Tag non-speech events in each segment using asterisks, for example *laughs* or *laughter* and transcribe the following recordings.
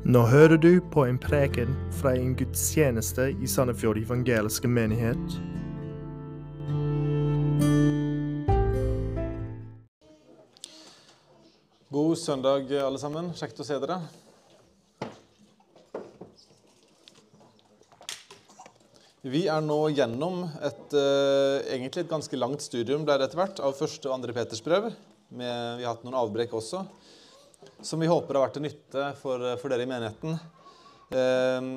Nå hører du på en preken fra en gudstjeneste i Sandefjord evangeliske menighet. God søndag, alle sammen. Kjekt å se dere. Vi er nå gjennom et, eh, egentlig et ganske langt studium ble det etter hvert, av første og andre Peters brev. Vi har hatt noen avbrekk også, som vi håper har vært til nytte for, for dere i menigheten. Eh,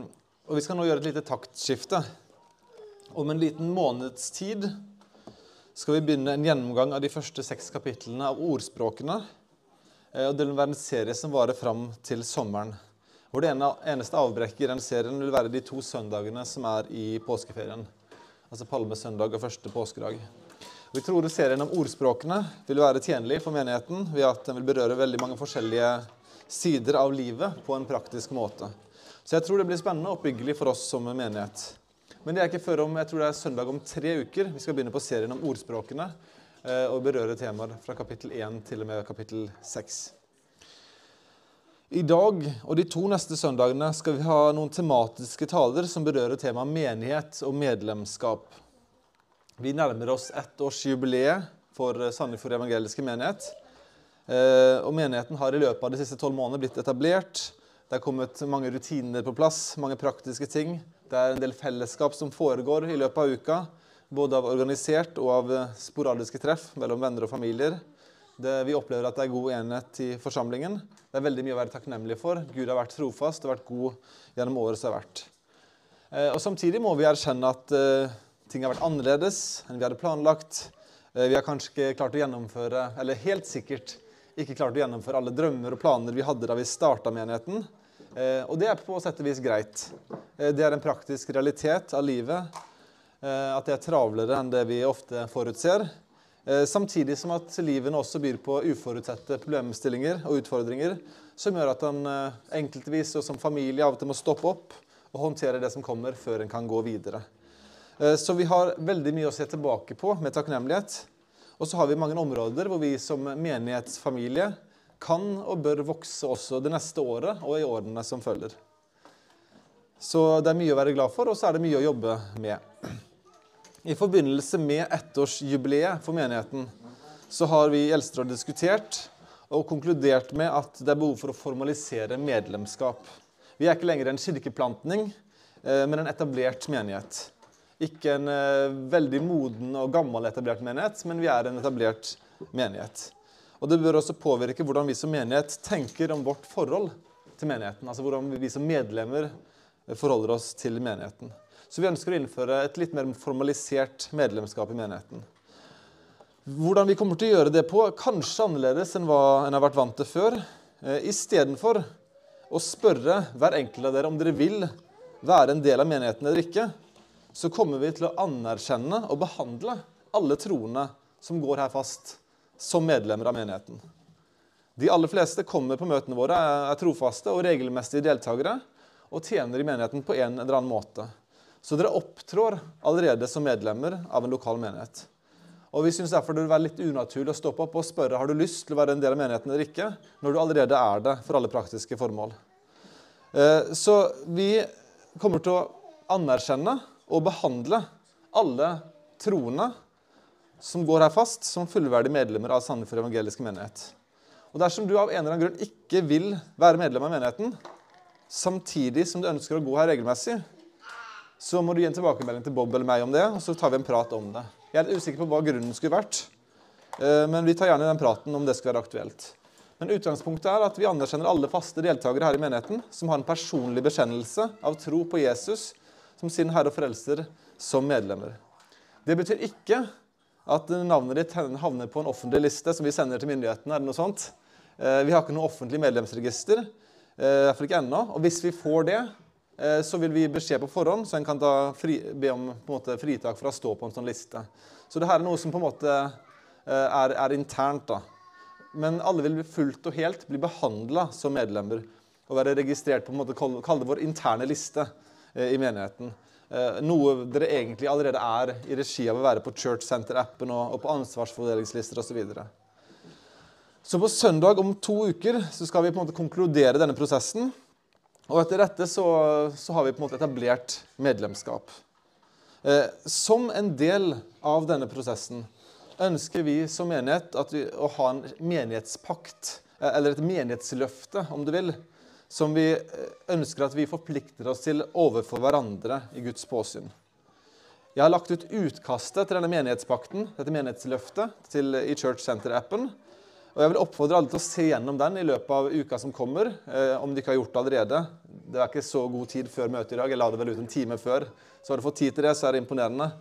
og Vi skal nå gjøre et lite taktskifte. Om en liten måneds tid skal vi begynne en gjennomgang av de første seks kapitlene av ordspråkene. Eh, og Det vil være en serie som varer fram til sommeren. Hvor det ene, eneste avbrekket i den serien vil være de to søndagene som er i påskeferien. Altså palmesøndag og første påskedag. Vi tror serien om ordspråkene vil være tjenlig for menigheten ved at den vil berøre veldig mange forskjellige sider av livet på en praktisk måte. Så jeg tror det blir spennende og oppbyggelig for oss som menighet. Men det er ikke før om jeg tror det er søndag om tre uker vi skal begynne på serien om ordspråkene eh, og berøre temaer fra kapittel 1 til og med kapittel 6. I dag og de to neste søndagene skal vi ha noen tematiske taler som berører temaet menighet og medlemskap. Vi nærmer oss ettårsjubileet for Sandefjord evangeliske menighet. Eh, og Menigheten har i løpet av de siste tolv månedene blitt etablert. Det er kommet mange rutiner på plass, mange praktiske ting. Det er en del fellesskap som foregår i løpet av uka. Både av organisert og av sporadiske treff mellom venner og familier. Det, vi opplever at det er god enhet i forsamlingen. Det er veldig mye å være takknemlig for. Gud har vært trofast og vært god gjennom året som har vært. Eh, og Samtidig må vi erkjenne at eh, ting har vært annerledes enn vi hadde planlagt. Eh, vi har kanskje ikke klart å gjennomføre, eller helt sikkert ikke klart å gjennomføre alle drømmer og planer vi hadde da vi starta menigheten. Eh, og det er på sett og vis greit. Eh, det er en praktisk realitet av livet. At det er travlere enn det vi ofte forutser. Samtidig som at livet også byr på uforutsette problemstillinger og utfordringer som gjør at en enkeltvis og som familie av og til må stoppe opp og håndtere det som kommer, før en kan gå videre. Eh, så vi har veldig mye å se tilbake på med takknemlighet. Og så har vi mange områder hvor vi som menighetsfamilie kan og bør vokse også det neste året og i årene som følger. Så det er mye å være glad for, og så er det mye å jobbe med. I forbindelse med ettårsjubileet for menigheten så har vi i Eldsteråd diskutert og konkludert med at det er behov for å formalisere medlemskap. Vi er ikke lenger en kirkeplantning, eh, men en etablert menighet. Ikke en eh, veldig moden og gammel etablert menighet, men vi er en etablert menighet. Og Det bør også påvirke hvordan vi som menighet tenker om vårt forhold til menigheten. Altså hvordan vi som medlemmer forholder oss til menigheten. Så vi ønsker å innføre et litt mer formalisert medlemskap i menigheten. Hvordan vi kommer til å gjøre det på, kanskje annerledes enn hva en har vært vant til før. Eh, Istedenfor å spørre hver enkelt av dere om dere vil være en del av menigheten eller ikke, så kommer vi til å anerkjenne og behandle alle troende som går her fast, som medlemmer av menigheten. De aller fleste kommer på møtene våre, er trofaste og regelmessige deltakere og tjener i menigheten på en eller annen måte. Så dere opptrår allerede som medlemmer av en lokal menighet. Og Vi syns derfor det vil være litt unaturlig å stoppe opp og spørre har du lyst til å være en del av menigheten eller ikke, når du allerede er det for alle praktiske formål. Eh, så vi kommer til å anerkjenne og behandle alle troende som går her fast, som fullverdige medlemmer av Sandefjord evangeliske menighet. Og Dersom du av en eller annen grunn ikke vil være medlem av menigheten, samtidig som du ønsker å gå her regelmessig, så må du gi en tilbakemelding til Bob eller meg om det, og så tar vi en prat om det. Jeg er litt usikker på hva grunnen skulle vært, eh, men vi tar gjerne den praten om det skulle være aktuelt. Men utgangspunktet er at vi anerkjenner alle faste deltakere her i menigheten som har en personlig bekjennelse av tro på Jesus som sin Herre og Frelser som medlemmer. Det betyr ikke at navnet ditt havner på en offentlig liste som vi sender til myndighetene. eller noe sånt. Eh, vi har ikke noe offentlig medlemsregister, eh, iallfall ikke ennå. Og hvis vi får det, Eh, så vil vi gi beskjed på forhånd, så en kan fri, be om måte, fritak for å stå på en sånn liste. Så dette er noe som på en måte er, er internt. da. Men alle vil fullt og helt bli behandla som medlemmer og være registrert på en måte, kall det vår interne liste i menigheten. Noe dere egentlig allerede er i regi av å være på Church Center-appen og, på ansvarsfordelingslister osv. Så, videre. så på søndag om to uker så skal vi på en måte konkludere denne prosessen. Og etter dette så, så har vi på en måte etablert medlemskap. Eh, som en del av denne prosessen ønsker vi som menighet vi, å ha en menighetspakt, eh, eller et menighetsløfte, om du vil, som vi eh, ønsker at vi forplikter oss til overfor hverandre i Guds påsyn. Jeg har lagt ut utkastet til denne menighetspakten, dette menighetsløftet, til, i Church Center-appen. Og Jeg vil oppfordre alle til å se gjennom den i løpet av uka som kommer. Eh, om de ikke har gjort det allerede. Det er ikke så god tid før møtet i dag. Jeg la det vel ut en time før. Så har du fått tid til det, så er det imponerende.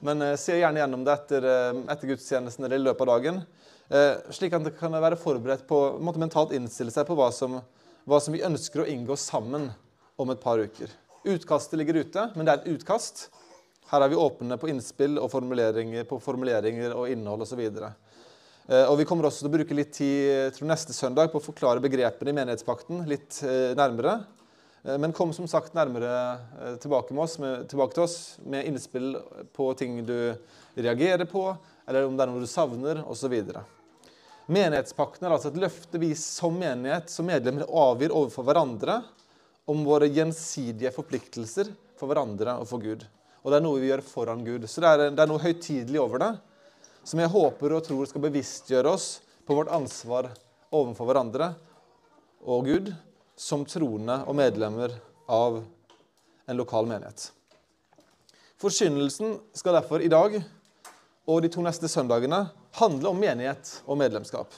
Men eh, se gjerne gjennom det etter, eh, etter gudstjenesten eller i løpet av dagen. Eh, slik at det kan være forberedt på mentalt innstille seg på hva som, hva som vi ønsker å inngå sammen om et par uker. Utkastet ligger ute, men det er et utkast. Her er vi åpne på innspill og formuleringer, på formuleringer og innhold osv. Eh, og Vi kommer også til å bruke litt tid tror neste søndag på å forklare begrepene i menighetspakten litt eh, nærmere. Eh, men kom som sagt nærmere tilbake, oss, med, tilbake, til oss med innspill på ting du reagerer på, eller om det er noe du savner, osv. Menighetspakten er altså et løfte vi som menighet, som medlemmer, avgir overfor hverandre om våre gjensidige forpliktelser for hverandre og for Gud. Og det er noe vi gjør foran Gud. Så det er, det er noe høytidelig over det, som jeg håper og tror skal bevisstgjøre oss på vårt ansvar overfor hverandre og Gud som troende og medlemmer av en lokal menighet. Forkynnelsen skal derfor i dag og de to neste søndagene handle om menighet og medlemskap.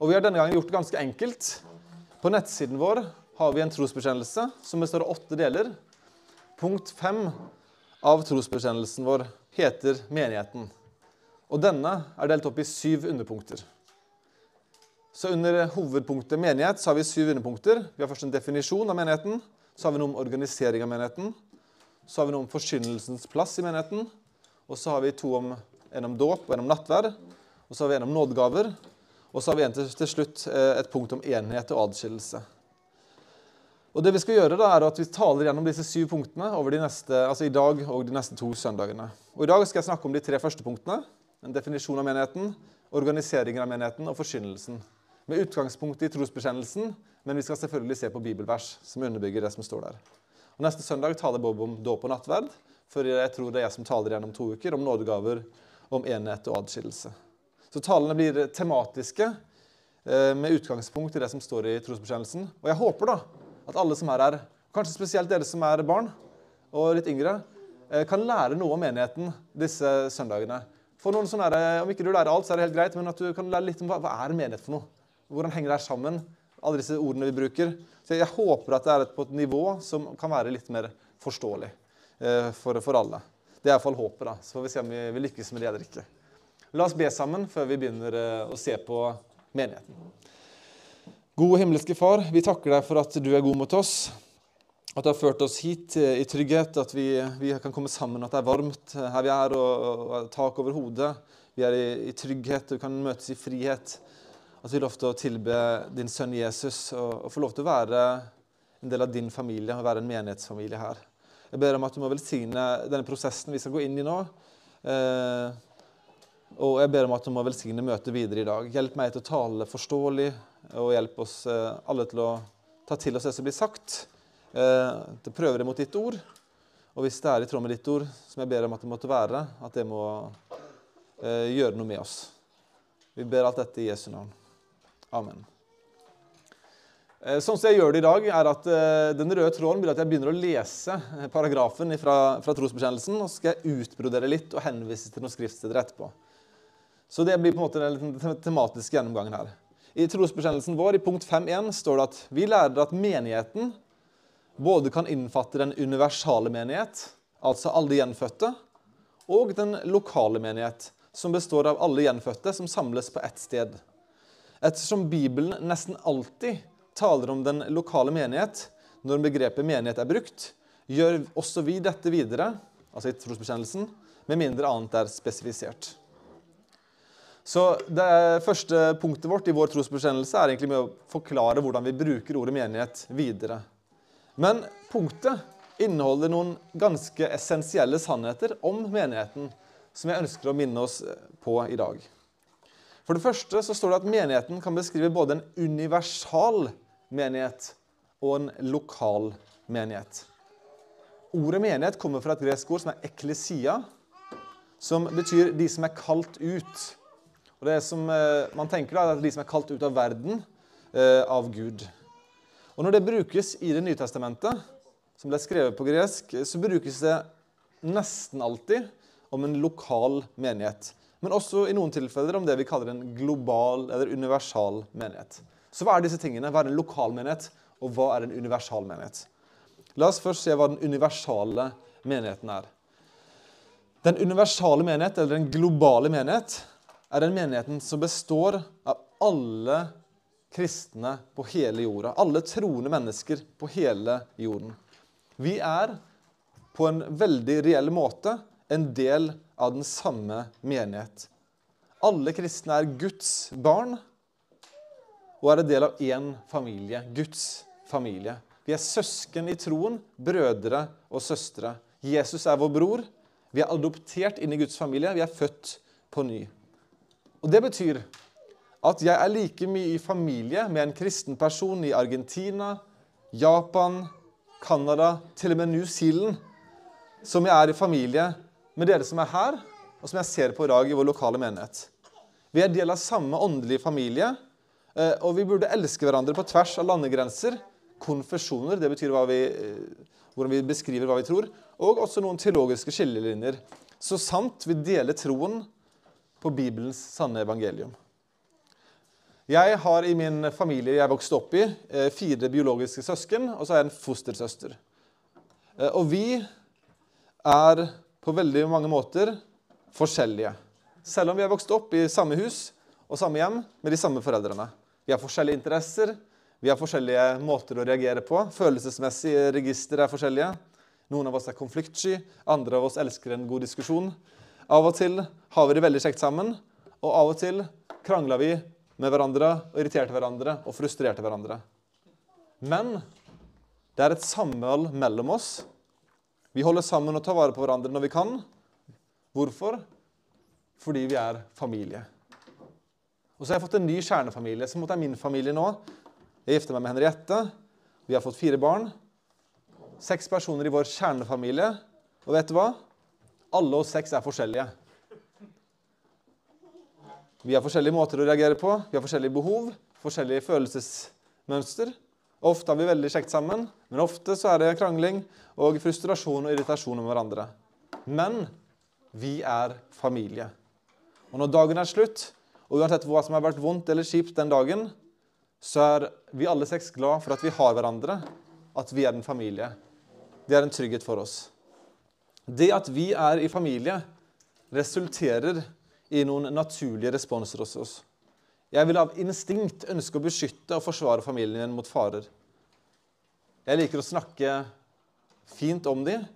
Og Vi har denne gangen gjort det ganske enkelt. På nettsiden vår har vi en trosbekjennelse som består av åtte deler. Punkt fem av trosbekjennelsen vår heter menigheten. Og denne er delt opp i syv underpunkter. Så Under hovedpunktet menighet så har vi syv underpunkter. Vi har først en definisjon av menigheten. Så har vi noe om organisering av menigheten. Så har vi noe om forkynnelsens plass i menigheten. Og så har vi to om, en om dåp og en om nattverd. Og så har vi en om nådegaver. Og så har vi en til, slutt eh, et punkt om enhet og adskillelse. Og det Vi skal gjøre da, er at vi taler gjennom disse syv punktene over de neste, altså i dag og de neste to søndagene. Og I dag skal jeg snakke om de tre første punktene. En definisjon av menigheten, organiseringen av menigheten og forkynnelsen. Med utgangspunkt i trosbekjennelsen, men vi skal selvfølgelig se på bibelvers som underbygger det som står der. Og Neste søndag taler Bob om dåp og nattverd, for jeg tror det er jeg som taler gjennom to uker, om nådegaver, om enhet og adskillelse. Så talene blir tematiske eh, med utgangspunkt i det som står i trosbekjennelsen. Og jeg håper da at alle som er her, kanskje spesielt dere som er barn og litt yngre, eh, kan lære noe om menigheten disse søndagene. For noen sånne, Om ikke du lærer alt, så er det helt greit, men at du kan lære litt om hva, hva er menighet for noe. Hvordan henger det her sammen? Alle disse ordene vi bruker. Så Jeg håper at det er på et nivå som kan være litt mer forståelig eh, for, for, alle. Det er iallfall håpet. da. Så får vi se om vi, vi lykkes med det eller ikke. La oss be sammen før vi begynner eh, å se på menigheten. Gode himmelske Far, vi takker deg for at du er god mot oss. At du har ført oss hit i trygghet, at vi, vi kan komme sammen, at det er varmt her vi er, og, og tak over hodet. Vi er i, i trygghet og vi kan møtes i frihet. At vi får lov til å tilbe din sønn Jesus og, og få lov til å være en del av din familie og være en menighetsfamilie her. Jeg ber om at du må velsigne denne prosessen vi skal gå inn i nå. Eh, og jeg ber om at du må velsigne møtet videre i dag. Hjelp meg til å tale forståelig, og hjelp oss eh, alle til å ta til oss det som blir sagt. Eh, til å prøve det mot ditt ord. Og hvis det er i tråd med ditt ord, som jeg ber om at det måtte være, at det må eh, gjøre noe med oss. Vi ber alt dette i Jesu navn. Amen. Sånn som jeg gjør det i dag, er at Den røde tråden blir at jeg begynner å lese paragrafen fra, fra trosbekjennelsen, og så skal jeg utbrodere litt og henvise til noen skriftsteder etterpå. Så det blir på en måte den tematiske gjennomgangen her. I trosbekjennelsen vår i punkt 5.1 står det at vi lærer at menigheten både kan innfatte den universale menighet, altså alle gjenfødte, og den lokale menighet, som består av alle gjenfødte som samles på ett sted. Ettersom Bibelen nesten alltid taler om den lokale menighet når begrepet menighet er brukt, gjør også vi dette videre, altså i trosbekjennelsen, med mindre annet er spesifisert. Så Det første punktet vårt i vår trosbekjennelse er egentlig med å forklare hvordan vi bruker ordet menighet videre. Men punktet inneholder noen ganske essensielle sannheter om menigheten som jeg ønsker å minne oss på i dag. For det første så står det at menigheten kan beskrive både en universal menighet og en lokal menighet. Ordet menighet kommer fra et gresk ord som er eklesia, som betyr de som er kalt ut. Og det som eh, Man tenker da, er de som er kalt ut av verden eh, av Gud. Og Når det brukes i Det nye testamentet, som ble skrevet på gresk, så brukes det nesten alltid om en lokal menighet. Men også i noen tilfeller om det vi kaller en global eller universal menighet. Så hva er disse tingene? Hva er en lokal menighet, og hva er en universal menighet? La oss først se hva den universale menigheten er. Den universale menighet, eller den globale menighet, er den menigheten som består av alle kristne på hele jorda. Alle troende mennesker på hele jorden. Vi er på en veldig reell måte en del av den samme menighet. Alle kristne er Guds barn og er en del av én familie, Guds familie. Vi er søsken i troen, brødre og søstre. Jesus er vår bror. Vi er adoptert inn i Guds familie. Vi er født på ny. Og Det betyr at jeg er like mye i familie med en kristen person i Argentina, Japan, Canada, til og med New Zealand, som jeg er i familie med dere som er her, og som jeg ser på i dag i vår lokale menighet. Vi er del av samme åndelige familie, eh, og vi burde elske hverandre på tvers av landegrenser. Konfesjoner, det betyr vi, eh, hvordan vi beskriver hva vi tror, og også noen teologiske skillelinjer. Så sant vi deler troen på Bibelens sanne evangelium. Jeg har i min familie jeg vokste opp i, eh, fire biologiske søsken, og så er jeg en fostersøster. Eh, og vi er på veldig mange måter forskjellige. Selv om vi er vokst opp i samme hus og samme hjem med de samme foreldrene. Vi har forskjellige interesser, vi har forskjellige måter å reagere på. Følelsesmessige register er forskjellige. Noen av oss er konfliktsky, andre av oss elsker en god diskusjon. Av og til har vi det veldig kjekt sammen, og av og til krangla vi med hverandre og irriterte hverandre og frustrerte hverandre. Men det er et samhold mellom oss. Vi holder sammen og tar vare på hverandre når vi kan. Hvorfor? Fordi vi er familie. Og så har jeg fått en ny kjernefamilie, som er min familie nå. Jeg gifter meg med Henriette. Vi har fått fire barn. Seks personer i vår kjernefamilie. Og vet du hva? Alle oss seks er forskjellige. Vi har forskjellige måter å reagere på, vi har forskjellige behov, forskjellige følelsesmønster. Ofte har vi veldig kjekt sammen, men ofte så er det krangling og frustrasjon og irritasjon om hverandre. Men vi er familie. Og når dagen er slutt, og uansett hva som har vært vondt eller kjipt den dagen, så er vi alle seks glad for at vi har hverandre, at vi er en familie. Det er en trygghet for oss. Det at vi er i familie, resulterer i noen naturlige responser hos oss. Jeg vil av instinkt ønske å beskytte og forsvare familien min mot farer. Jeg liker å snakke fint om dem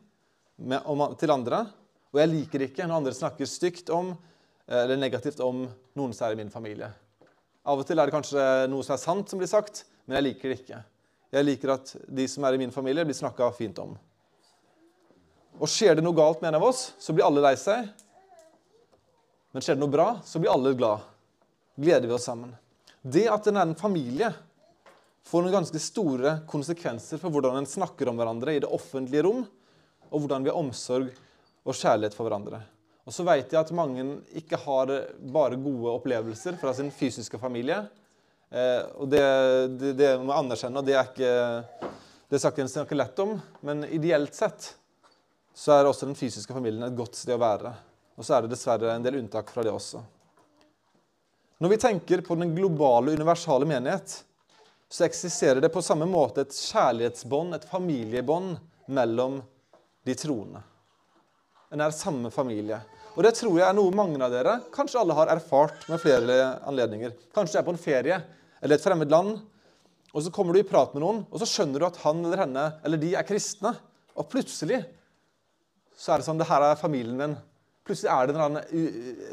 til andre, og jeg liker ikke når andre snakker stygt om eller negativt om noen som er i min familie. Av og til er det kanskje noe som er sant, som blir sagt, men jeg liker det ikke. Jeg liker at de som er i min familie, blir snakka fint om. Og skjer det noe galt med en av oss, så blir alle lei seg, men skjer det noe bra, så blir alle glad. Gleder vi oss sammen. Det at en er en familie, får noen ganske store konsekvenser for hvordan en snakker om hverandre i det offentlige rom, og hvordan vi har omsorg og kjærlighet for hverandre. Og så vet jeg at mange ikke har bare gode opplevelser fra sin fysiske familie. Eh, og det, det, det, må jeg anerkjenne, og det er ikke det jeg snakke lett om. Men ideelt sett så er også den fysiske familien et godt sted å være. Og så er det dessverre en del unntak fra det også. Når vi tenker på den globale, universale menighet, så eksisterer det på samme måte et kjærlighetsbånd, et familiebånd, mellom de troende. En er samme familie. Og det tror jeg er noe mange av dere, kanskje alle har erfart med flere anledninger. Kanskje du er på en ferie eller et fremmed land, og så kommer du i prat med noen, og så skjønner du at han eller henne eller de er kristne. Og plutselig så er det sånn Det her er familien min. Plutselig er det en,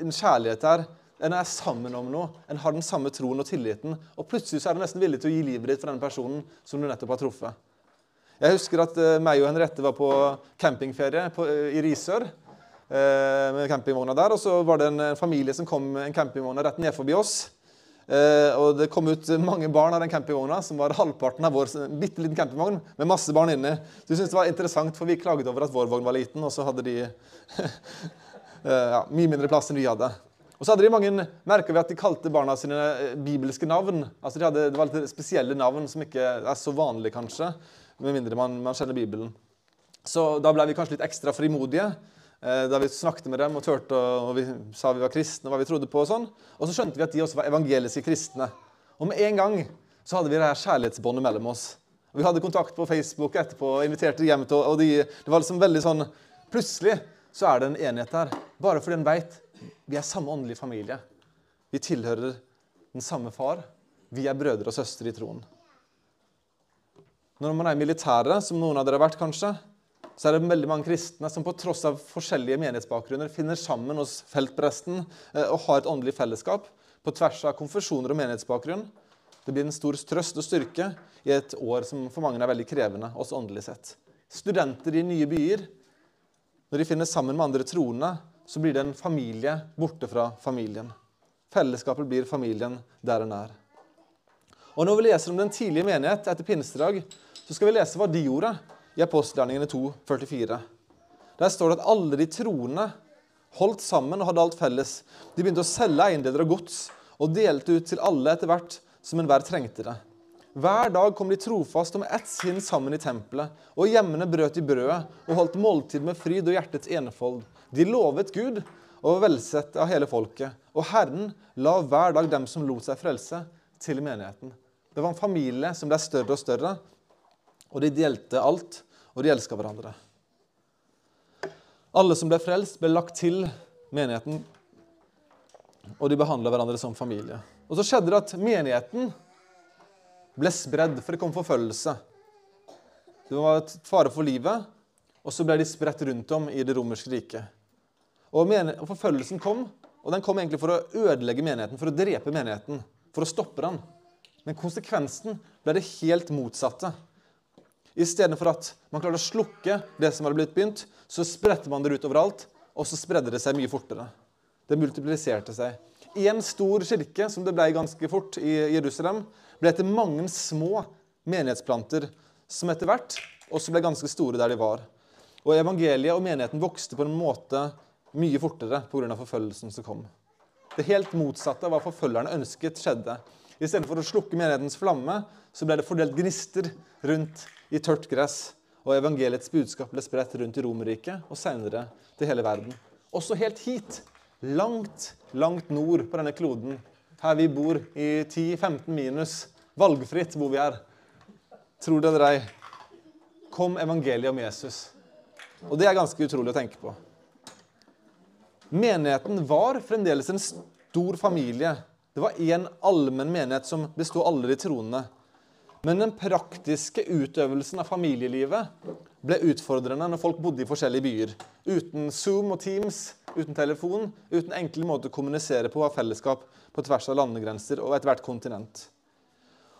en kjærlighet der. En er sammen om noe. En har den samme troen og tilliten. Og plutselig så er du nesten villig til å gi livet ditt for denne personen som du nettopp har truffet. Jeg husker at uh, meg og Henriette var på campingferie på, uh, i Risør. Uh, med campingvogna der, og så var det en, en familie som kom med en campingvogn rett ned forbi oss. Eh, og det kom ut mange barn av den campingvogna, som var halvparten av vår bitte liten campingvogn med masse barn inni. Så vi syntes det var interessant, for vi klaget over at vår vogn var liten, og så hadde de *laughs* ja, mye mindre plass enn vi hadde. Og så hadde de mange, merket vi at de kalte barna sine bibelske navn. Altså de hadde, Det var litt spesielle navn som ikke er så vanlige, kanskje, med mindre man, man kjenner Bibelen. Så da ble vi kanskje litt ekstra frimodige. Eh, da vi snakket med dem og turte og vi sa vi var kristne og hva vi trodde på. Og sånn. Og så skjønte vi at de også var evangeliske kristne. Og med en gang så hadde vi det her kjærlighetsbåndet mellom oss. Og vi hadde kontakt på Facebook etterpå og inviterte hjem til og de, Det var liksom veldig sånn Plutselig så er det en enighet her. Bare fordi en veit vi er samme åndelige familie. Vi tilhører den samme far. Vi er brødre og søstre i troen. Når man er i militæret, som noen av dere har vært, kanskje, så er det veldig mange kristne som på tross av forskjellige menighetsbakgrunner finner sammen hos feltpresten eh, og har et åndelig fellesskap på tvers av konfesjoner og menighetsbakgrunn. Det blir en stor trøst og styrke i et år som for mange er veldig krevende, også åndelig sett. Studenter i nye byer, når de finner sammen med andre troende, så blir det en familie borte fra familien. Fellesskapet blir familien der en er. Og Når vi leser om den tidlige menighet etter pinsedag, så skal vi lese hva de gjorde i apostelgjerningene 2, 44. Der står det at alle de troende holdt sammen og hadde alt felles. De begynte å selge eiendeler og gods og delte ut til alle etter hvert som enhver trengte det. Hver dag kom de trofast og med ett sinn sammen i tempelet, og hjemmene brøt de brødet og holdt måltid med fryd og hjertets enefold. De lovet Gud og var velsett av hele folket, og Herren la hver dag dem som lot seg frelse, til menigheten. Det var en familie som ble større og større, og de delte alt, og de elska hverandre. Alle som ble frelst, ble lagt til menigheten, og de behandla hverandre som familie. Og så skjedde det at menigheten ble spredd, for det kom forfølgelse. Det var et fare for livet, og så ble de spredt rundt om i det romerske riket. Og, Forfølgelsen kom, og den kom egentlig for å ødelegge menigheten, for å drepe menigheten, for å stoppe den. Men konsekvensen ble det helt motsatte. Istedenfor at man klarte å slukke det som hadde blitt begynt, så spredte man det ut overalt, og så spredde det seg mye fortere. Det multipliserte seg. En stor kirke, som det ble ganske fort i Jerusalem, ble etter mange små menighetsplanter som etter hvert også ble ganske store der de var. Og evangeliet og menigheten vokste på en måte mye fortere pga. forfølgelsen som kom. Det helt motsatte av hva forfølgerne ønsket, skjedde. Istedenfor å slukke menighetens flamme, så ble det fordelt gnister rundt i tørt gress, og evangeliets budskap ble spredt rundt i Romerriket og senere til hele verden. Også helt hit, langt, langt nord på denne kloden, her vi bor i 10-15 minus, valgfritt hvor vi er. Tror det eller ei, kom evangeliet om Jesus. Og det er ganske utrolig å tenke på. Menigheten var fremdeles en stor familie. Det var én allmenn menighet som besto alle de troende. Men den praktiske utøvelsen av familielivet ble utfordrende når folk bodde i forskjellige byer. Uten Zoom og Teams, uten telefon, uten enkle måter å kommunisere på ha fellesskap på tvers av landegrenser og ethvert kontinent.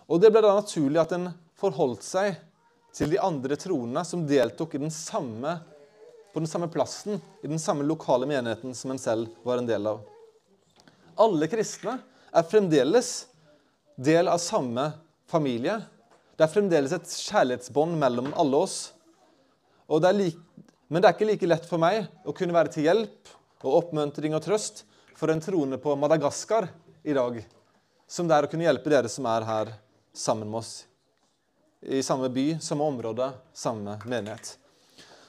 Og Det ble da naturlig at en forholdt seg til de andre troende som deltok den samme, på den samme plassen, i den samme lokale menigheten som en selv var en del av. Alle kristne er fremdeles del av samme familie. Det er fremdeles et kjærlighetsbånd mellom alle oss. Det like, men det er ikke like lett for meg å kunne være til hjelp og oppmuntring og trøst for en troende på Madagaskar i dag, som det er å kunne hjelpe dere som er her sammen med oss. I samme by, samme område, samme menighet.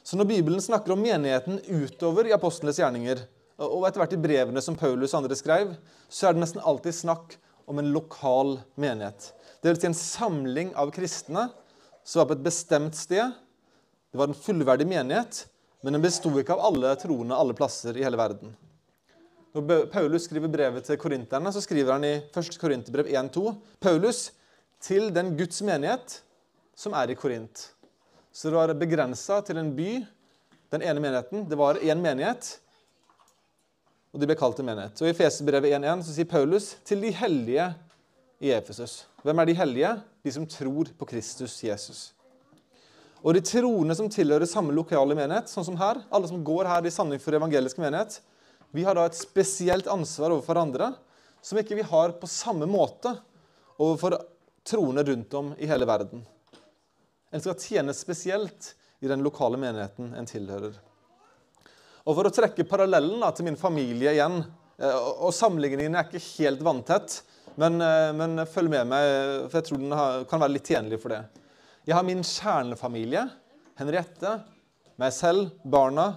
Så når Bibelen snakker om menigheten utover i apostlenes gjerninger, og etter hvert i brevene som Paulus og andre skrev, så er det nesten alltid snakk om en lokal menighet. Det vil si en samling av kristne som var på et bestemt sted. Det var en fullverdig menighet, men den besto ikke av alle troende alle plasser i hele verden. Når Paulus skriver brevet til korinterne, så skriver han i 1. Korinterbrev 1-2 Paulus til den Guds menighet som er i Korint. Så det var begrensa til en by, den ene menigheten. Det var én menighet, og de ble kalt en menighet. Og I Feserbrevet 1.1 så sier Paulus til de hellige i Efesus. Hvem er de hellige? De som tror på Kristus Jesus. Og de troende som tilhører samme lokale menighet, sånn som her, alle som går her i Sandefjord evangeliske menighet, vi har da et spesielt ansvar overfor andre som ikke vi har på samme måte overfor troende rundt om i hele verden. En skal tjene spesielt i den lokale menigheten en tilhører. Og For å trekke parallellen da, til min familie igjen eh, og Sammenligningen er ikke helt vanntett, men, eh, men, følg med meg, for jeg tror den har, kan være litt tjenlig for det. Jeg har min kjernefamilie, Henriette, meg selv, barna.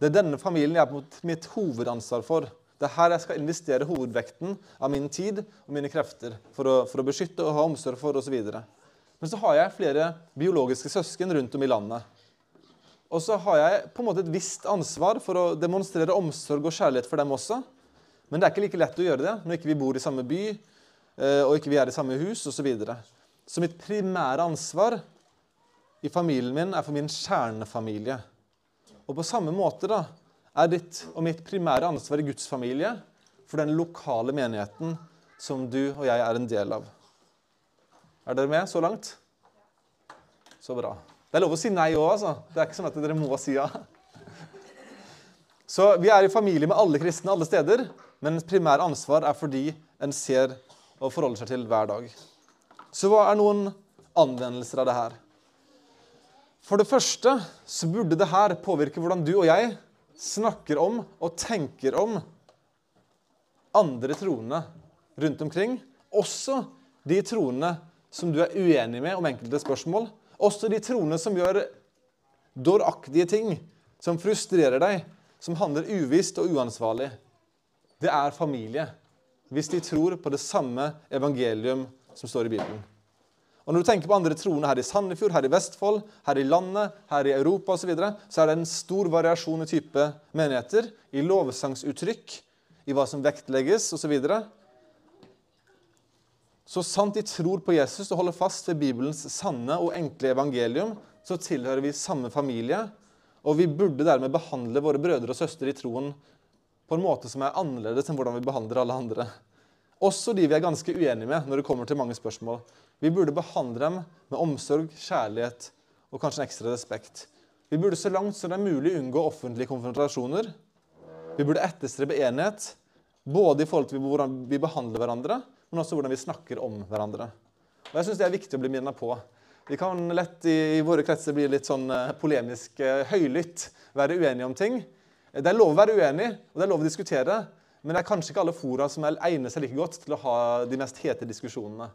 Det er denne familien jeg har mitt hovedansvar for. Det er her jeg skal investere hovedvekten av min tid og mine krefter for å, for å beskytte og ha omsorg for osv. Men så har jeg flere biologiske søsken rundt om i landet. Og så har jeg på en måte et visst ansvar for å demonstrere omsorg og kjærlighet for dem også. Men det er ikke like lett å gjøre det når ikke vi bor i samme by eh, og ikke vi er i samme hus osv. Så, videre. så mitt primære ansvar i familien min er for min kjernefamilie. Og på samme måte da, er ditt og mitt primære ansvar i Guds familie for den lokale menigheten som du og jeg er en del av. Er dere med så langt? Så bra. Det er lov å si nei òg, altså. Det er ikke sånn at dere må si ja. Så vi er i familie med alle kristne alle steder, men primært ansvar er fordi en ser og forholder seg til hver dag. Så hva er noen anvendelser av det her? For det første så burde det her påvirke hvordan du og jeg snakker om og tenker om andre troende rundt omkring. Også de troende som du er uenig med om enkelte spørsmål, også de troende som gjør dåraktige ting, som frustrerer deg, som handler uvisst og uansvarlig. Det er familie, hvis de tror på det samme evangelium som står i Bibelen. Og Når du tenker på andre troende her i Sandefjord, her i Vestfold, her i landet, her i Europa osv., så, videre, så er det en stor variasjon i type menigheter, i lovsangsuttrykk, i hva som vektlegges osv. Så, videre. Så sant de tror på Jesus og holder fast ved Bibelens sanne og enkle evangelium, så tilhører vi samme familie, og vi burde dermed behandle våre brødre og søstre i troen på en måte som er annerledes enn hvordan vi behandler alle andre. Også de vi er ganske uenige med når det kommer til mange spørsmål. Vi burde behandle dem med omsorg, kjærlighet og kanskje en ekstra respekt. Vi burde så langt som det er mulig unngå offentlige konfrontasjoner. Vi burde etterstrebe enighet, både i forhold til hvordan vi behandler hverandre, men også hvordan vi snakker om hverandre. Og jeg synes Det er viktig å bli minnet på. Vi kan lett i, i våre kretser bli litt sånn uh, polemisk, uh, høylytt, være uenige om ting. Det er lov å være uenig, og det er lov å diskutere, men det er kanskje ikke alle fora som egner seg like godt til å ha de mest hete diskusjonene.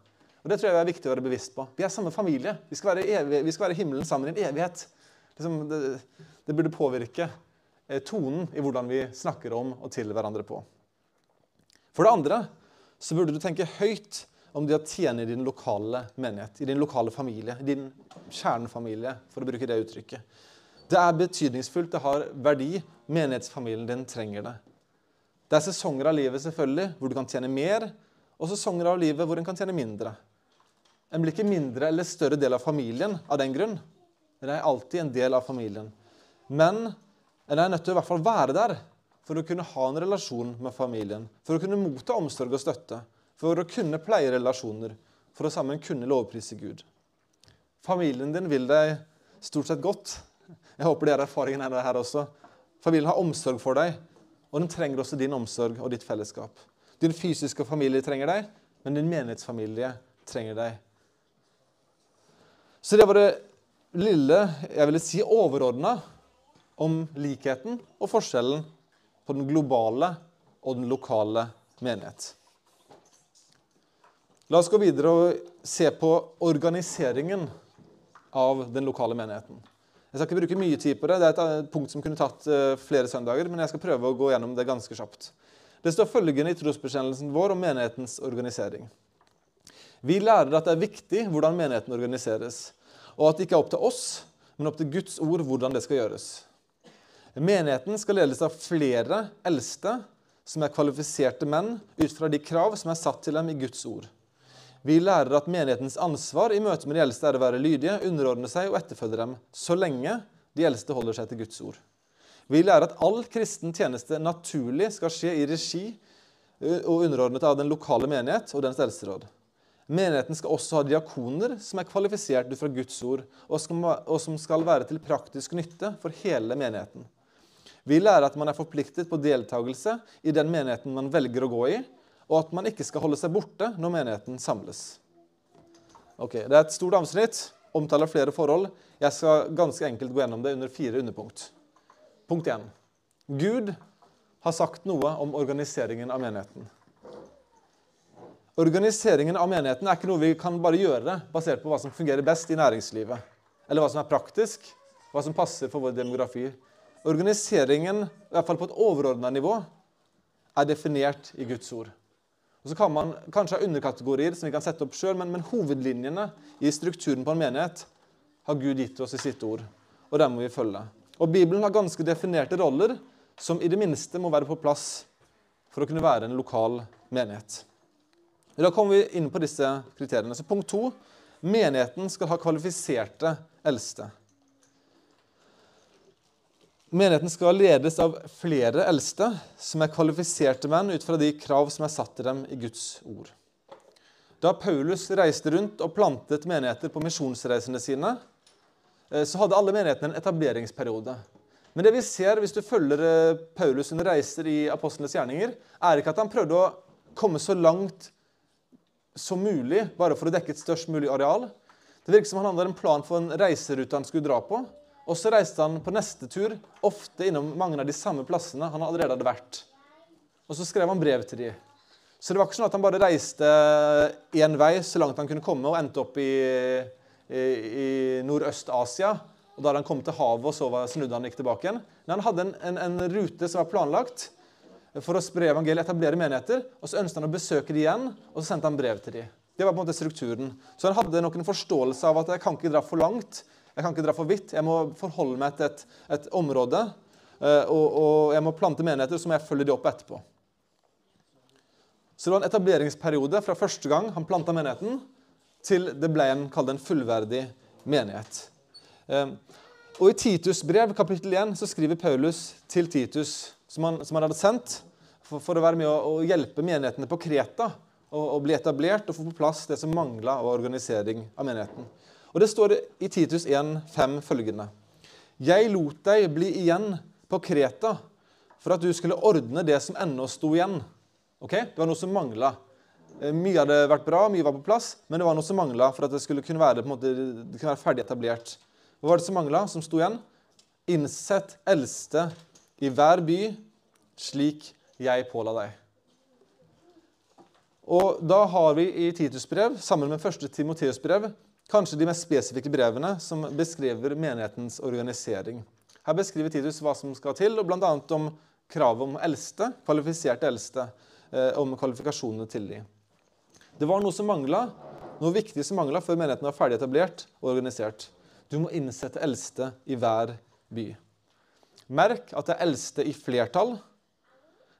Og Det tror jeg er viktig å være bevisst på. Vi er samme familie. Vi skal være, evig, vi skal være himmelen sammen i en evighet. Liksom, det, det, burde påvirke eh, tonen i hvordan vi snakker om og til hverandre på. For det andre så burde du tenke høyt om det å tjene i din lokale menighet, i din lokale familie, i din kjernefamilie, for å bruke det uttrykket. Det er betydningsfullt, det har verdi. Menighetsfamilien din trenger det. Det er sesonger av livet selvfølgelig, hvor du kan tjene mer, og sesonger av livet hvor en kan tjene mindre. En blir ikke mindre eller større del av familien av den grunn. En er alltid en del av familien. Men en er nødt til å i hvert fall være der for å kunne ha en relasjon med familien, for å kunne motta omsorg og støtte, for å kunne pleie relasjoner, for å sammen kunne lovprise Gud. Familien din vil deg stort sett godt. Jeg håper det er erfaringen her også. Familien har omsorg for deg, og den trenger også din omsorg og ditt fellesskap. Din fysiske familie trenger deg, men din menighetsfamilie trenger deg. Så det var det lille jeg ville si overordna om likheten og forskjellen på den globale og den lokale menighet. La oss gå videre og se på organiseringen av den lokale menigheten. Jeg skal ikke bruke mye tid på det. Det er et eh, punkt som kunne tatt eh, flere søndager, men jeg skal prøve å gå gjennom det ganske kjapt. Det står følgende i trosbekjennelsen vår om menighetens organisering. Vi lærer at det er viktig hvordan menigheten organiseres, og at det ikke er opp til oss, men opp til Guds ord hvordan det skal gjøres. Menigheten skal ledes av flere eldste som er kvalifiserte menn ut fra de krav som er satt til dem i Guds ord. Vi lærer at menighetens ansvar i møte med de eldste er å være lydige, underordne seg og etterfølge dem, så lenge de eldste holder seg til Guds ord. Vi lærer at all kristen tjeneste naturlig skal skje i regi og underordnet av den lokale menighet og dens eldsteråd. Menigheten skal også ha diakoner som er kvalifisert ut fra Guds ord, og som skal være til praktisk nytte for hele menigheten. Vi lærer at man er forpliktet på deltakelse i den menigheten man velger å gå i, og at man ikke skal holde seg borte når menigheten samles. Ok, Det er et stort avsnitt, omtaler flere forhold. Jeg skal ganske enkelt gå gjennom det under fire underpunkt. Punkt 1. Gud har sagt noe om organiseringen av menigheten. Organiseringen av menigheten er ikke noe vi kan bare gjøre basert på hva som fungerer best i næringslivet, eller hva som er praktisk, hva som passer for vår demografi. Organiseringen, i hvert fall på et overordna nivå, er definert i Guds ord. Og Så kan man kanskje ha underkategorier som vi kan sette opp sjøl, men, men, hovedlinjene i strukturen på en menighet har Gud gitt oss i sitt ord, og dem må vi følge. Og Bibelen har ganske definerte roller som i det minste må være på plass for å kunne være en lokal menighet. Da kommer vi inn på disse kriteriene. Så Punkt to menigheten skal ha kvalifiserte eldste. Menigheten skal ledes av flere eldste som er kvalifiserte menn ut fra de krav som er satt til dem i Guds ord. Da Paulus reiste rundt og plantet menigheter på misjonsreisene sine, eh, så hadde alle menighetene en etableringsperiode. Men det vi ser hvis du følger eh, Paulus under reiser i apostlenes gjerninger, er ikke at han prøvde å komme så langt som mulig bare for å dekke et størst mulig areal. Det virker som han hadde en plan for en reiserute han skulle dra på. Og så reiste han på neste tur, ofte innom mange av de samme plassene han allerede hadde vært. Og så skrev han brev til dem. Så det var ikke sånn at han bare reiste én vei så langt han kunne komme, og endte opp i, i, i Nordøst-Asia. Og Da han kommet til havet, og så var snudde han og gikk tilbake igjen. Men han hadde en, en, en, rute som var planlagt for å spre evangeliet, etablere menigheter. Og så ønsket han å besøke dem igjen, og så sendte han brev til dem. Det var på en måte strukturen. Så han hadde nok en forståelse av at jeg kan ikke dra for langt. Jeg kan ikke dra for vidt. Jeg må forholde meg til et, et område. Eh, og, og, jeg må plante menigheter, så må jeg følge de opp etterpå. Så det var en etableringsperiode fra første gang han planta menigheten, til det ble en, en fullverdig menighet. Eh, og I Titus brev, kapittel 1, så skriver Paulus til Titus, som han, som han hadde sendt, for, for, å være med å, å hjelpe menighetene på Kreta å bli etablert og få på plass det som mangla av organisering av menigheten. Og Det står i Titus 1,5 følgende.: Jeg lot deg bli igjen på Kreta for at du skulle ordne det som ennå sto igjen. Ok? Det var noe som mangla. Eh, mye hadde vært bra, mye var på plass, men det var noe som mangla for at det skulle kunne være, måte, det kunne være ferdig etablert. Hva var det som mangla, som sto igjen? Innsett eldste i hver by, slik jeg påla deg. Og Da har vi i Titus brev, sammen med første Timoteus brev, Kanskje de mest spesifikke brevene som beskriver menighetens organisering. Her beskriver Titus hva som skal til, og bl.a. om kravet om eldste, kvalifiserte eldste, eh, om kvalifikasjonene til dem. Det var noe som mangla, noe viktig som mangla før menigheten var ferdig etablert og organisert. Du må innsette eldste i hver by. Merk at det er eldste i flertall.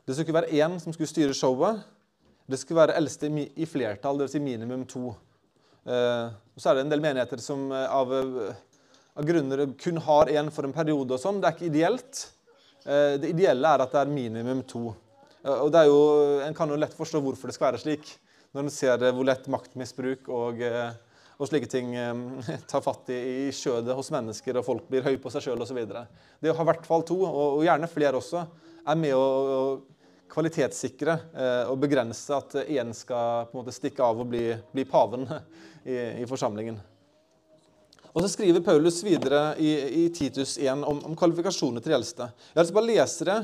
Det skulle ikke være én som skulle styre showet. Det skulle være eldste i flertall, dvs. Si minimum to. Eh, og så er det en del menigheter som eh, av, eh, av grunner kun har én for en periode. og sånn. Det er ikke ideelt. Det ideelle er at det er minimum to. Og det er jo, En kan jo lett forstå hvorfor det skal være slik, når en ser hvor lett maktmisbruk og, og slike ting *laughs* tar fatt i, skjødet hos mennesker, og folk blir høye på seg sjøl osv. Det å ha i hvert fall to, og, og gjerne flere også, er med å kvalitetssikre eh, og begrense at én skal på en måte stikke av og bli, bli paven *laughs* i, i, forsamlingen. Og Så skriver Paulus videre i, i Titus 1 om, om, kvalifikasjoner til de eldste. Jeg å bare lese det.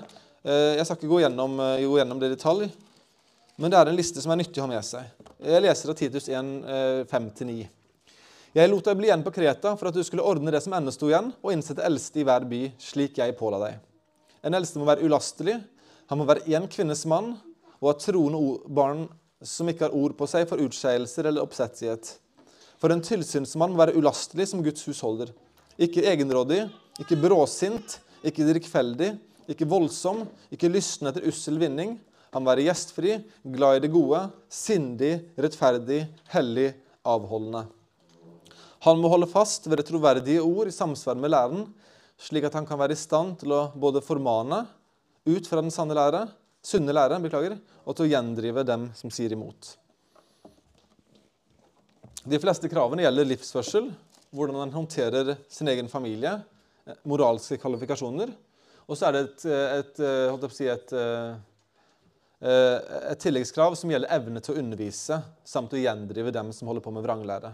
Eh, jeg skal ikke gå gjennom, eh, gå gjennom, det i detalj, men det er en liste som er nyttig å ha med seg. Jeg leser av Titus 1, 5-9. Jeg lot deg bli igjen på Kreta for at du skulle ordne det som ennå sto igjen, og innsette eldste i hver by, slik jeg påla deg. En eldste må være ulastelig, han må være én kvinnes mann og ha troende barn som ikke har ord på seg for utskeielser eller oppsettighet. For en tilsynsmann må være ulastelig som Guds husholder. Ikke egenrådig, ikke bråsint, ikke drikkfeldig, ikke voldsom, ikke lysten etter ussel vinning. Han må være gjestfri, glad i det gode, sindig, rettferdig, hellig, avholdende. Han må holde fast ved det troverdige ord i samsvar med læren, slik at han kan være i stand til å både formane ut fra den sanne lære, sunne lære, beklager, og til å gjendrive dem som sier imot. De fleste kravene gjelder livsførsel, hvordan en håndterer sin egen familie, eh, moralske kvalifikasjoner. Og så er det et, et, et, si et, eh, et tilleggskrav som gjelder evne til å undervise samt å gjendrive dem som holder på med vranglære.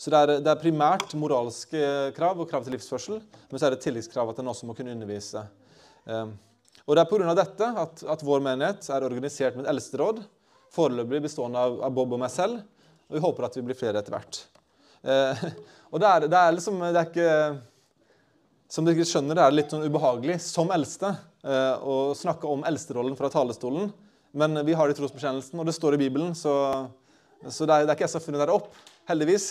Så det er, det er primært moralske krav og krav til livsførsel, men så er det et tilleggskrav at en også må kunne undervise. Og Det er pga. dette at, at vår menighet er organisert med et eldsteråd, foreløpig bestående av, av Bob og meg selv, og vi håper at vi blir flere etter hvert. Eh, *laughs* og det er, det er liksom det er ikke som dere skjønner, det er litt sånn ubehagelig som eldste eh, å snakke om eldsterollen fra talerstolen. Men vi har det i trosbekjennelsen, og det står i Bibelen, så, så det, er, det er ikke jeg som har funnet det opp, heldigvis.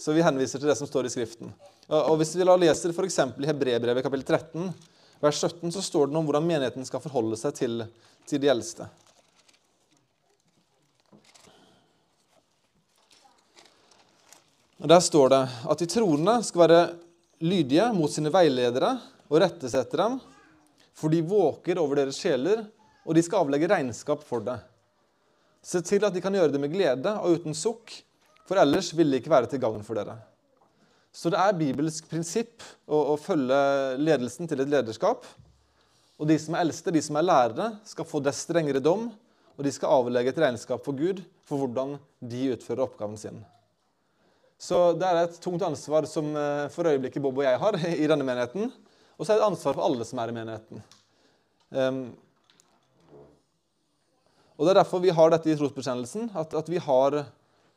Så vi henviser til det som står i Skriften. Og, og Hvis vi la leser f.eks. i Hebrebrevet kapittel 13, vers 17, så står det om hvordan menigheten skal forholde seg til, til de eldste. Og Der står det at de troende skal være lydige mot sine veiledere og rettes etter dem, for de våker over deres sjeler, og de skal avlegge regnskap for det. Se til at de kan gjøre det med glede og uten sukk, for ellers vil det ikke være til gagn for dere. Så det er bibelsk prinsipp å, å følge ledelsen til et lederskap. Og de som er eldste, de som er lærere, skal få det strengere dom, og de skal avlegge et regnskap for Gud for hvordan de utfører oppgaven sin. Så det er et tungt ansvar som eh, for øyeblikket Bob og jeg har i denne menigheten. Og så er det et ansvar for alle som er i menigheten. Um, og Det er derfor vi har dette i trosbekjennelsen. At, at, vi har,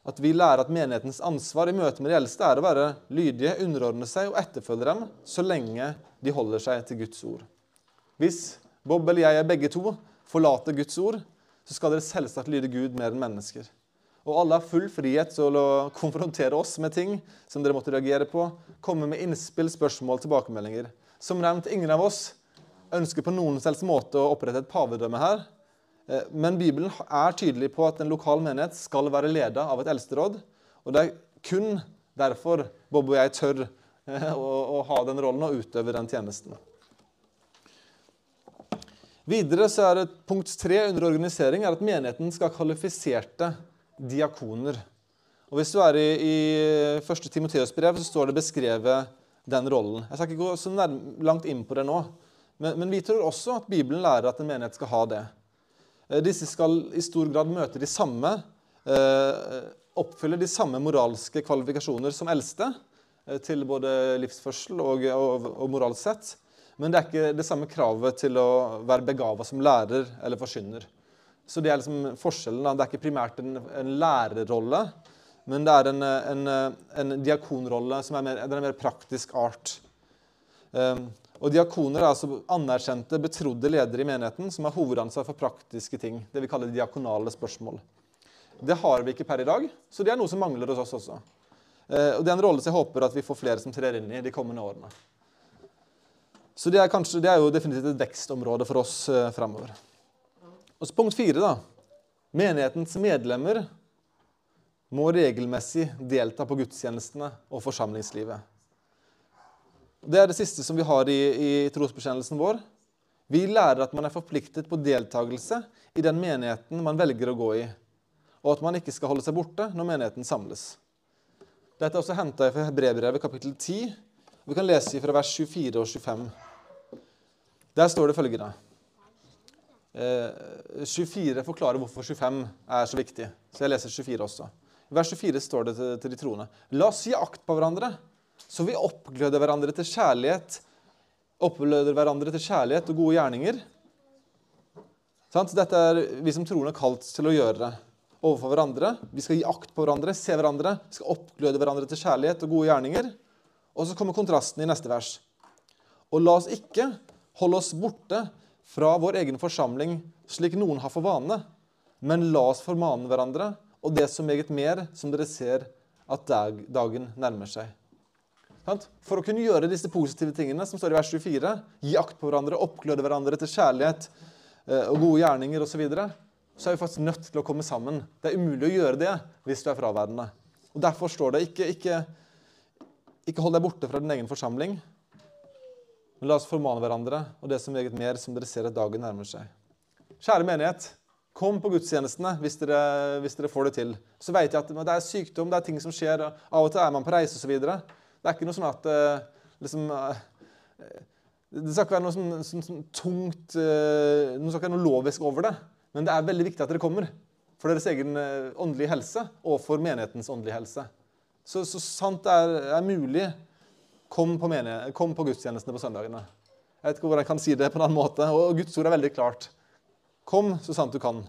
at vi lærer at menighetens ansvar i møte med de eldste er å være lydige, underordne seg og etterfølge dem så lenge de holder seg til Guds ord. Hvis Bob eller jeg er begge to forlater Guds ord, så skal dere selvsagt lyde Gud mer enn mennesker. Og alle har full frihet til å konfrontere oss med ting som dere måtte reagere på. Komme med innspill, spørsmål, tilbakemeldinger. Som nevnt, ingen av oss ønsker på noen selvs måte å opprette et pavedømme her. Eh, men Bibelen er tydelig på at en lokal menighet skal være leda av et eldsteråd. Og det er kun derfor Bob og jeg tør eh, å, ha den rollen og utøve den tjenesten. Videre så er det punkt tre under organisering er at menigheten skal ha kvalifiserte diakoner. Og Hvis du er i, 1. Timoteus brev, så står det beskrevet den rollen. Jeg skal ikke gå så langt inn på det nå, men, men, vi tror også at Bibelen lærer at en menighet skal ha det. Eh, disse skal i stor grad møte de samme, eh, oppfylle de samme moralske kvalifikasjoner som eldste eh, til både livsførsel og, og, og moralsk sett. Men det er ikke det samme kravet til å være begava som lærer eller forkynner. Så det er liksom forskjellen. Da. Det er ikke primært en, en lærerrolle, men det er en, en, en diakonrolle som er mer, er mer praktisk art. Um, og Diakoner er altså anerkjente, betrodde ledere i menigheten som har hovedansvar for praktiske ting. Det vi kaller diakonale spørsmål. Det har vi ikke per i dag, så det er noe som mangler hos oss også. Uh, og Det er en rolle som jeg håper at vi får flere som trer inn i de kommende årene. Så det er, kanskje, det er jo definitivt et vekstområde for oss fremover. framover. Og så Punkt fire. da. Menighetens medlemmer må regelmessig delta på gudstjenestene og forsamlingslivet. Det er det siste som vi har i, i trosbekjennelsen vår. Vi lærer at man er forpliktet på deltakelse i den menigheten man velger å gå i, og at man ikke skal holde seg borte når menigheten samles. Dette er også henta fra Hebrebrevet kapittel 10. Vi kan lese fra vers 24 og 25. Der står det følgende 24 eh, forklarer hvorfor 25 er så viktig. Så jeg leser 24 også. I vers 24 står det til, de troende. La oss gi akt på hverandre, så vi oppgløder hverandre til kjærlighet oppgløder hverandre til kjærlighet og gode gjerninger. Dette er vi som troende kalt til å gjøre det overfor hverandre. Vi skal gi akt på hverandre, se hverandre, vi skal oppgløde hverandre til kjærlighet og gode gjerninger. Og så kommer kontrasten i neste vers. Og la oss ikke holde oss borte fra vår egen forsamling, slik noen har for vane, men la oss formane hverandre, og det så meget mer som dere ser at dag, dagen nærmer seg. For å kunne gjøre disse positive tingene som står i vers 24, gi akt på hverandre, oppgløde hverandre til kjærlighet eh, og gode gjerninger osv., så, videre, så er vi faktisk nødt til å komme sammen. Det er umulig å gjøre det hvis du er fraværende. Og Derfor står det ikke, ikke, ikke hold deg borte fra din egen forsamling, men la oss formane hverandre, og det som meget mer som dere ser at dagen nærmer seg. Kjære menighet, kom på gudstjenestene hvis dere, hvis dere får det til. Så vet jeg at det er sykdom, det er ting som skjer. Av og til er man på reise osv. Det er ikke noe sånn at eh, liksom, eh, Det skal ikke være noe sånn, sånn, sånn tungt eh, Det skal ikke være noe lovisk over det. Men det er veldig viktig at dere kommer for deres egen åndelige helse og for menighetens åndelige helse. Så, så sant det er, er mulig, kom på, kom på gudstjenestene på søndagene. Jeg vet ikke hvordan jeg kan si det på en annen måte. Og Guds ord er veldig klart. Kom så sant du kan.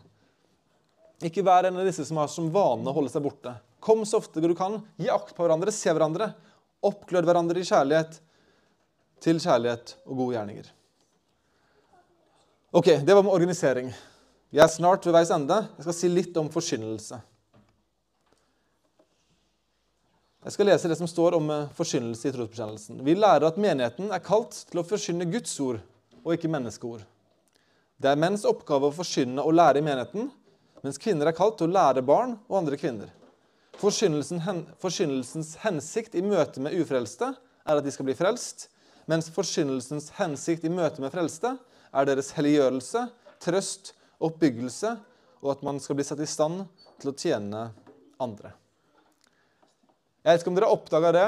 Ikke vær en av disse som har som vane å holde seg borte. Kom så ofte du kan. Gi akt på hverandre, se hverandre. Oppglød hverandre i kjærlighet til kjærlighet og gode gjerninger. Ok, Det var med organisering. Vi er snart ved veis ende. Jeg skal si litt om forkynnelse. Jeg skal lese det som står om eh, forkynnelse i trosbekjennelsen. Vi lærer at menigheten er kalt til å forkynne Guds ord og ikke menneskeord. Det er menns oppgave å forkynne og lære i menigheten, mens kvinner er kalt til å lære barn og andre kvinner. Forkynnelsens hensikt i møte med ufrelste er at de skal bli frelst, mens forkynnelsens hensikt i møte med frelste er deres helliggjørelse, trøst, oppbyggelse og at man skal bli satt i stand til å tjene andre. Jeg vet ikke om dere oppdaga det.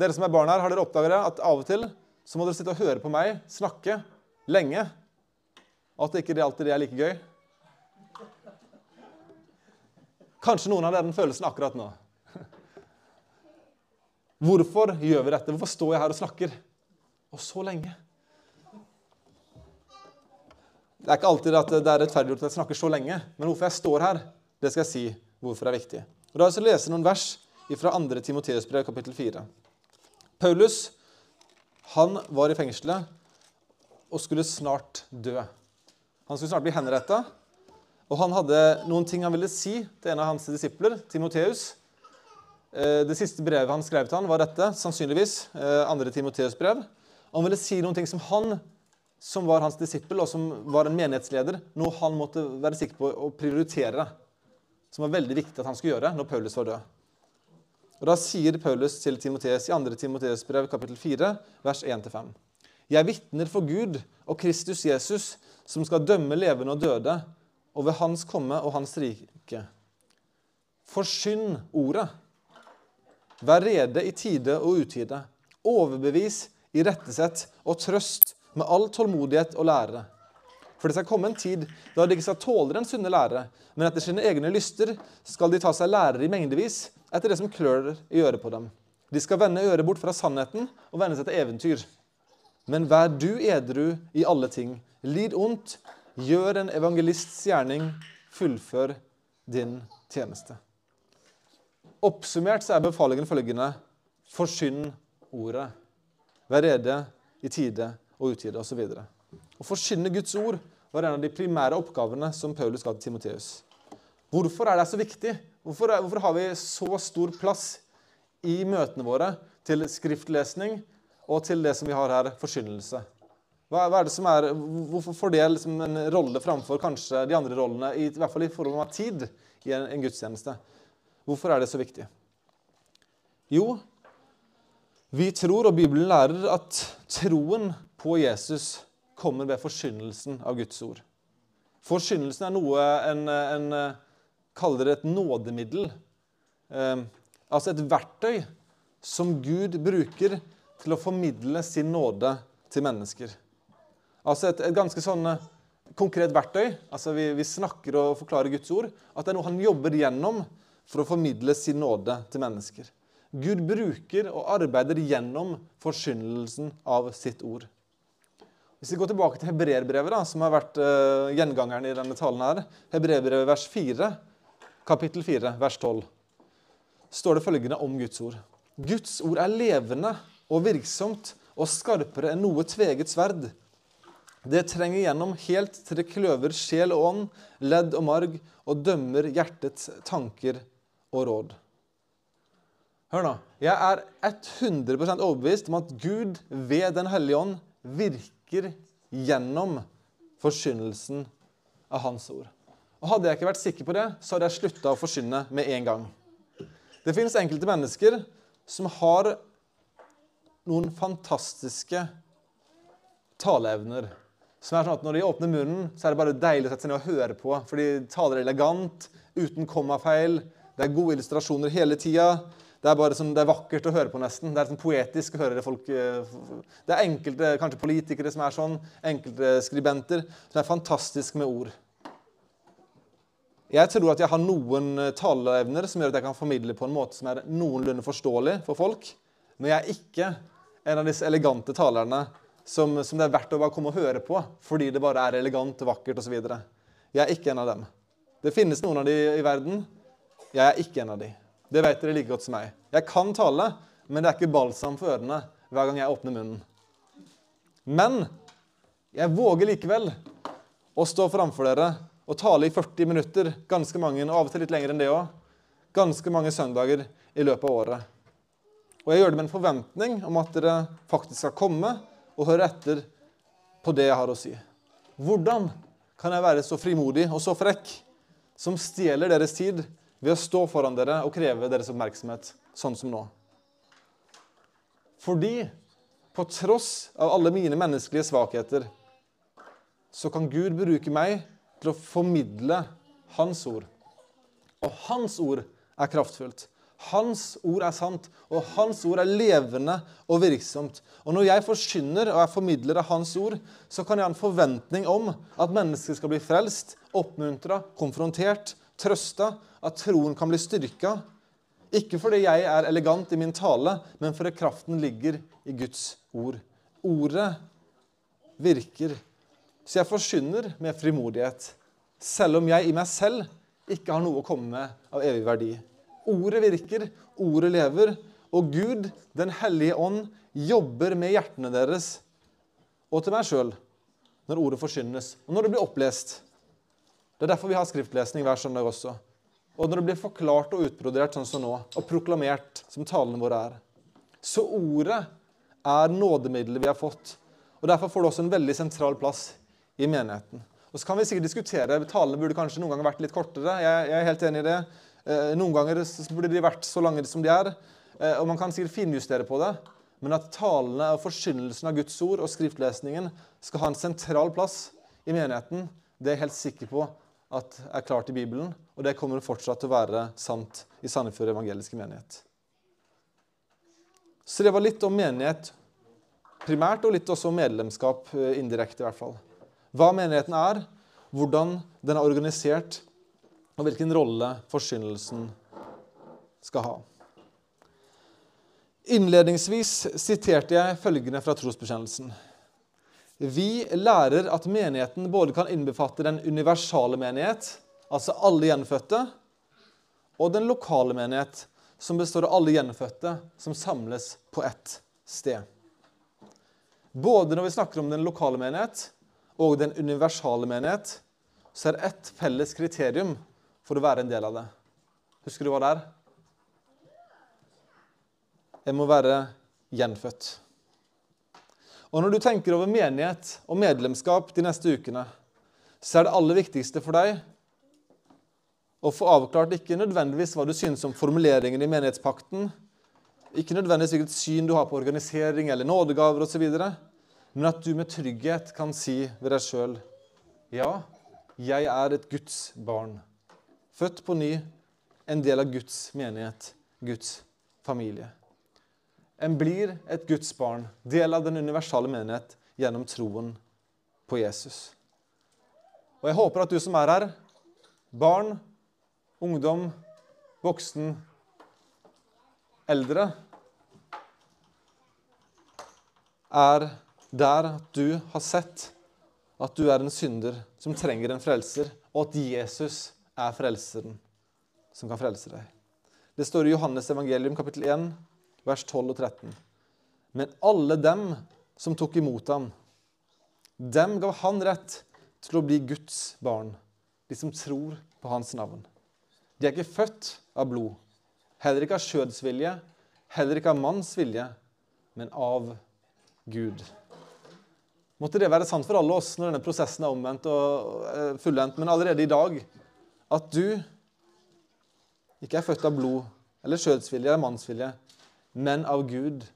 Dere som er barn her, har dere oppdaga det at av og til så må dere sitte og høre på meg snakke lenge. At det ikke alltid er like gøy. Kanskje noen har den følelsen akkurat nå. *laughs* Hvorfor gjør vi dette? Hvorfor står jeg her og snakker? Og så lenge. Det er ikke alltid at det er rettferdiggjort at jeg snakker så lenge, men hvorfor jeg står her, det skal jeg si hvorfor det er viktig. Og Da vil jeg lese noen vers fra 2. Timoteus brev, kapittel 4. Paulus han var i fengselet og skulle snart dø. Han skulle snart bli henretta, og han hadde noen ting han ville si til en av hans disipler, Timoteus. Eh, det siste brevet han skrev til han var dette, sannsynligvis. 2. Eh, Timoteus brev. Han ville si noen ting som han som var hans disippel, og som var en menighetsleder, noe han måtte være sikker på å prioritere. Som var veldig viktig at han skulle gjøre når Paulus var død. Og Da sier Paulus til Timoteus i 2. Timoteus brev, kapittel 4, vers 1-5. Jeg vitner for Gud og Kristus Jesus, som skal dømme levende og døde, og ved Hans komme og Hans rike. Forsyn ordet. Vær rede i tide og utide. Overbevis, i rettesett og trøst med all tålmodighet og lære. For det skal komme en tid da de ikke skal tåle den sunne lære, men etter sine egne lyster skal de ta seg lærere i mengdevis etter det som klør i øret på dem. De skal vende øret bort fra sannheten og vende seg til eventyr. Men vær du edru i alle ting. Lid ondt, gjør en evangelists gjerning, fullfør din tjeneste. Oppsummert så er befalingen følgende.: Forsyn ordet. Vær rede i tide og utide osv. Å forkynne Guds ord var en av de primære oppgavene som Paulus ga til Timoteus. Hvorfor er det så viktig? Hvorfor, er, hvorfor har vi så stor plass i møtene våre til skriftlesning og til det som vi har her, forkynnelse? Hva, hva er det som er, hvorfor får det liksom en rolle framfor kanskje de andre rollene, i, i hvert fall i form av tid i en, en gudstjeneste? Hvorfor er det så viktig? Jo, vi tror, og Bibelen lærer, at troen på Jesus kommer ved forkynnelsen av Guds ord. Forkynnelsen er noe en, en kaller et nådemiddel. Eh, altså et verktøy som Gud bruker til å formidle sin nåde til mennesker. Altså et, et ganske sånn eh, konkret verktøy. Altså vi, vi, snakker og forklarer Guds ord. At det er noe han jobber gjennom for å formidle sin nåde til mennesker. Gud bruker og arbeider gjennom forkynnelsen av sitt ord. Hvis vi går tilbake til hebreerbrevet, som har vært uh, gjengangeren i denne talen her, hebreerbrevet vers 4, kapittel 4, vers 12, står det følgende om Guds ord. Guds ord er levende og virksomt og skarpere enn noe tveget sverd. Det trenger gjennom helt til det kløver sjel og ånd, ledd og marg, og dømmer hjertets tanker og råd. Hør nå. Jeg er 100% overbevist om at Gud ved Den hellige ånd virker gjennom forkynnelsen av Hans ord. Og Hadde jeg ikke vært sikker på det, så hadde jeg slutta å forkynne med en gang. Det finnes enkelte mennesker som har noen fantastiske taleevner. Som er sånn at Når de åpner munnen, så er det bare deilig å sette seg ned og høre på. For de taler elegant, uten kommafeil. Det er gode illustrasjoner hele tida. Det er bare sånn, det er vakkert å høre på, nesten. Det er sånn poetisk å høre det folk eh, Det er enkelte kanskje politikere som er sånn, enkelte skribenter, som er fantastisk med ord. Jeg tror at jeg har noen eh, taleevner som gjør at jeg kan formidle på en måte som er noenlunde forståelig for folk. Men jeg er ikke en av disse elegante talerne som, som det er verdt å bare komme og høre på fordi det bare er elegant, vakkert osv. Jeg er ikke en av dem. Det finnes noen av de i verden. Jeg er ikke en av de. Det vet dere like godt som meg. Jeg kan tale, men det er ikke balsam for ørene hver gang jeg åpner munnen. Men jeg våger likevel å stå framfor dere og tale i 40 minutter, ganske mange, og av og til litt lenger enn det òg, ganske mange søndager i løpet av året. Og jeg gjør det med en forventning om at dere faktisk skal komme og høre etter på det jeg har å si. Hvordan kan jeg være så frimodig og så frekk som stjeler deres tid ved å stå foran dere og kreve deres oppmerksomhet, sånn som nå? Fordi på tross av alle mine menneskelige svakheter så kan Gud bruke meg til å formidle Hans ord. Og Hans ord er kraftfullt. Hans ord er sant, og Hans ord er levende og virksomt. Og Når jeg forkynner og er formidler av Hans ord, så kan jeg ha en forventning om at mennesker skal bli frelst, oppmuntra, konfrontert, trøsta, at troen kan bli styrka. Ikke fordi jeg er elegant i min tale, men fordi kraften ligger i Guds ord. Ordet virker. Så jeg forkynner med frimodighet, selv om jeg i meg selv ikke har noe å komme med av evig verdi. Ordet virker, ordet lever, og Gud, Den hellige ånd, jobber med hjertene deres og til meg sjøl når ordet forkynnes, og når det blir opplest. Det er derfor vi har skriftlesning hver søndag også. Og når det blir forklart og utbrodert sånn som nå, og proklamert som talene våre er. Så ordet er nådemiddelet vi har fått. Og Derfor får det også en veldig sentral plass i menigheten. Og så kan vi sikkert diskutere, Talene burde kanskje noen ganger vært litt kortere. Jeg, jeg er helt enig i det. Eh, noen ganger burde de vært så lange som de er. Eh, og man kan sikkert finjustere på det. Men at talene og forkynnelsen av Guds ord og skriftlesningen skal ha en sentral plass i menigheten, det er jeg helt sikker på at er klart i Bibelen. Og det kommer fortsatt til å være sant i Sandefjord evangeliske menighet. Så det var litt om menighet primært, og litt også om medlemskap eh, indirekte, i hvert fall hva menigheten er, hvordan den er organisert, og hvilken rolle forsynelsen skal ha. Innledningsvis siterte jeg følgende fra trosbekjennelsen. Vi lærer at menigheten både kan innbefatte den universale menighet, altså alle gjenfødte, og den lokale menighet, som består av alle gjenfødte som samles på ett sted. Både når vi snakker om den lokale menighet, og den universale menighet, så er ett felles kriterium for å være en del av det. Husker du hva det er? Jeg må være gjenfødt. Og Når du tenker over menighet og medlemskap de neste ukene, så er det aller viktigste for deg å få avklart ikke nødvendigvis hva du synes om formuleringen i menighetspakten, ikke nødvendigvis hvilket syn du har på organisering eller nådegaver osv., men at du med trygghet kan si ved deg sjøl Ja, jeg er et Guds barn. Født på ny, en del av Guds menighet, Guds familie. En blir et Guds barn, del av den universale menighet, gjennom troen på Jesus. Og jeg håper at du som er her, barn, ungdom, voksen, eldre, er der at du har sett at du er en synder som trenger en frelser, og at Jesus er frelseren som kan frelse deg. Det står i Johannes evangelium kapittel 1, vers 12 og 13. Men alle dem som tok imot ham, dem gav han rett til å bli Guds barn, de som tror på hans navn. De er ikke født av blod, heller ikke av skjødsvilje, heller ikke av manns vilje, men av Gud. Måtte det være sant for alle oss når denne prosessen er omvendt og eh, fullendt, men allerede i dag, at du ikke er født av blod eller skjødsvilje eller mannsvilje, men av Gud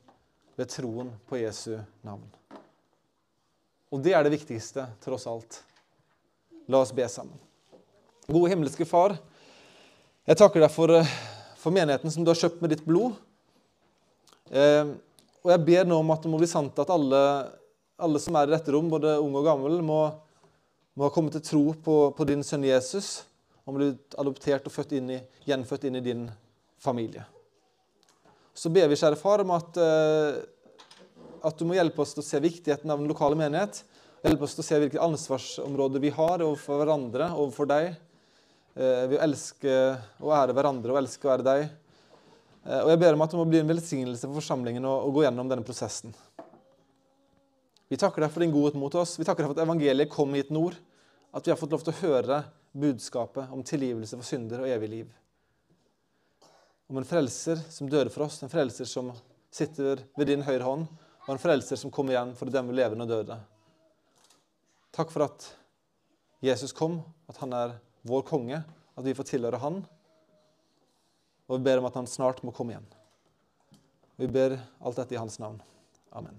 ved troen på Jesu navn. Og det er det viktigste, tross alt. La oss be sammen. Gode himmelske Far, jeg takker deg for, eh, for menigheten som du har kjøpt med ditt blod. Eh, og jeg ber nå om at det må bli sant at alle alle som er i dette rom, både unge og gammel, må, må kommet til tro på, på, din sønn Jesus. Om ble adoptert og inn i, gjenfødt inn i din familie. Så ber vi, kjære far, om at, eh, at du må hjelpe oss til å se viktigheten av den lokale menighet. Hjelpe oss til å se hvilke ansvarsområder vi har overfor hverandre, overfor deg. Eh, ved å elske og ære hverandre og elske og ære deg. Eh, og jeg ber om at det må bli en velsignelse for forsamlingen å, å gå gjennom denne prosessen. Vi takker deg for din godhet mot oss. Vi takker deg for at evangeliet kom hit nord. At vi har fått lov til å høre budskapet om tilgivelse for synder og evig liv. Om en frelser som døde for oss, en frelser som sitter ved din høyre hånd, og en frelser som kommer igjen for å dømme levende og døde. Takk for at Jesus kom, at han er vår konge, at vi får tilhøre han. Og vi ber om at han snart må komme igjen. Vi ber alt dette i hans navn. Amen.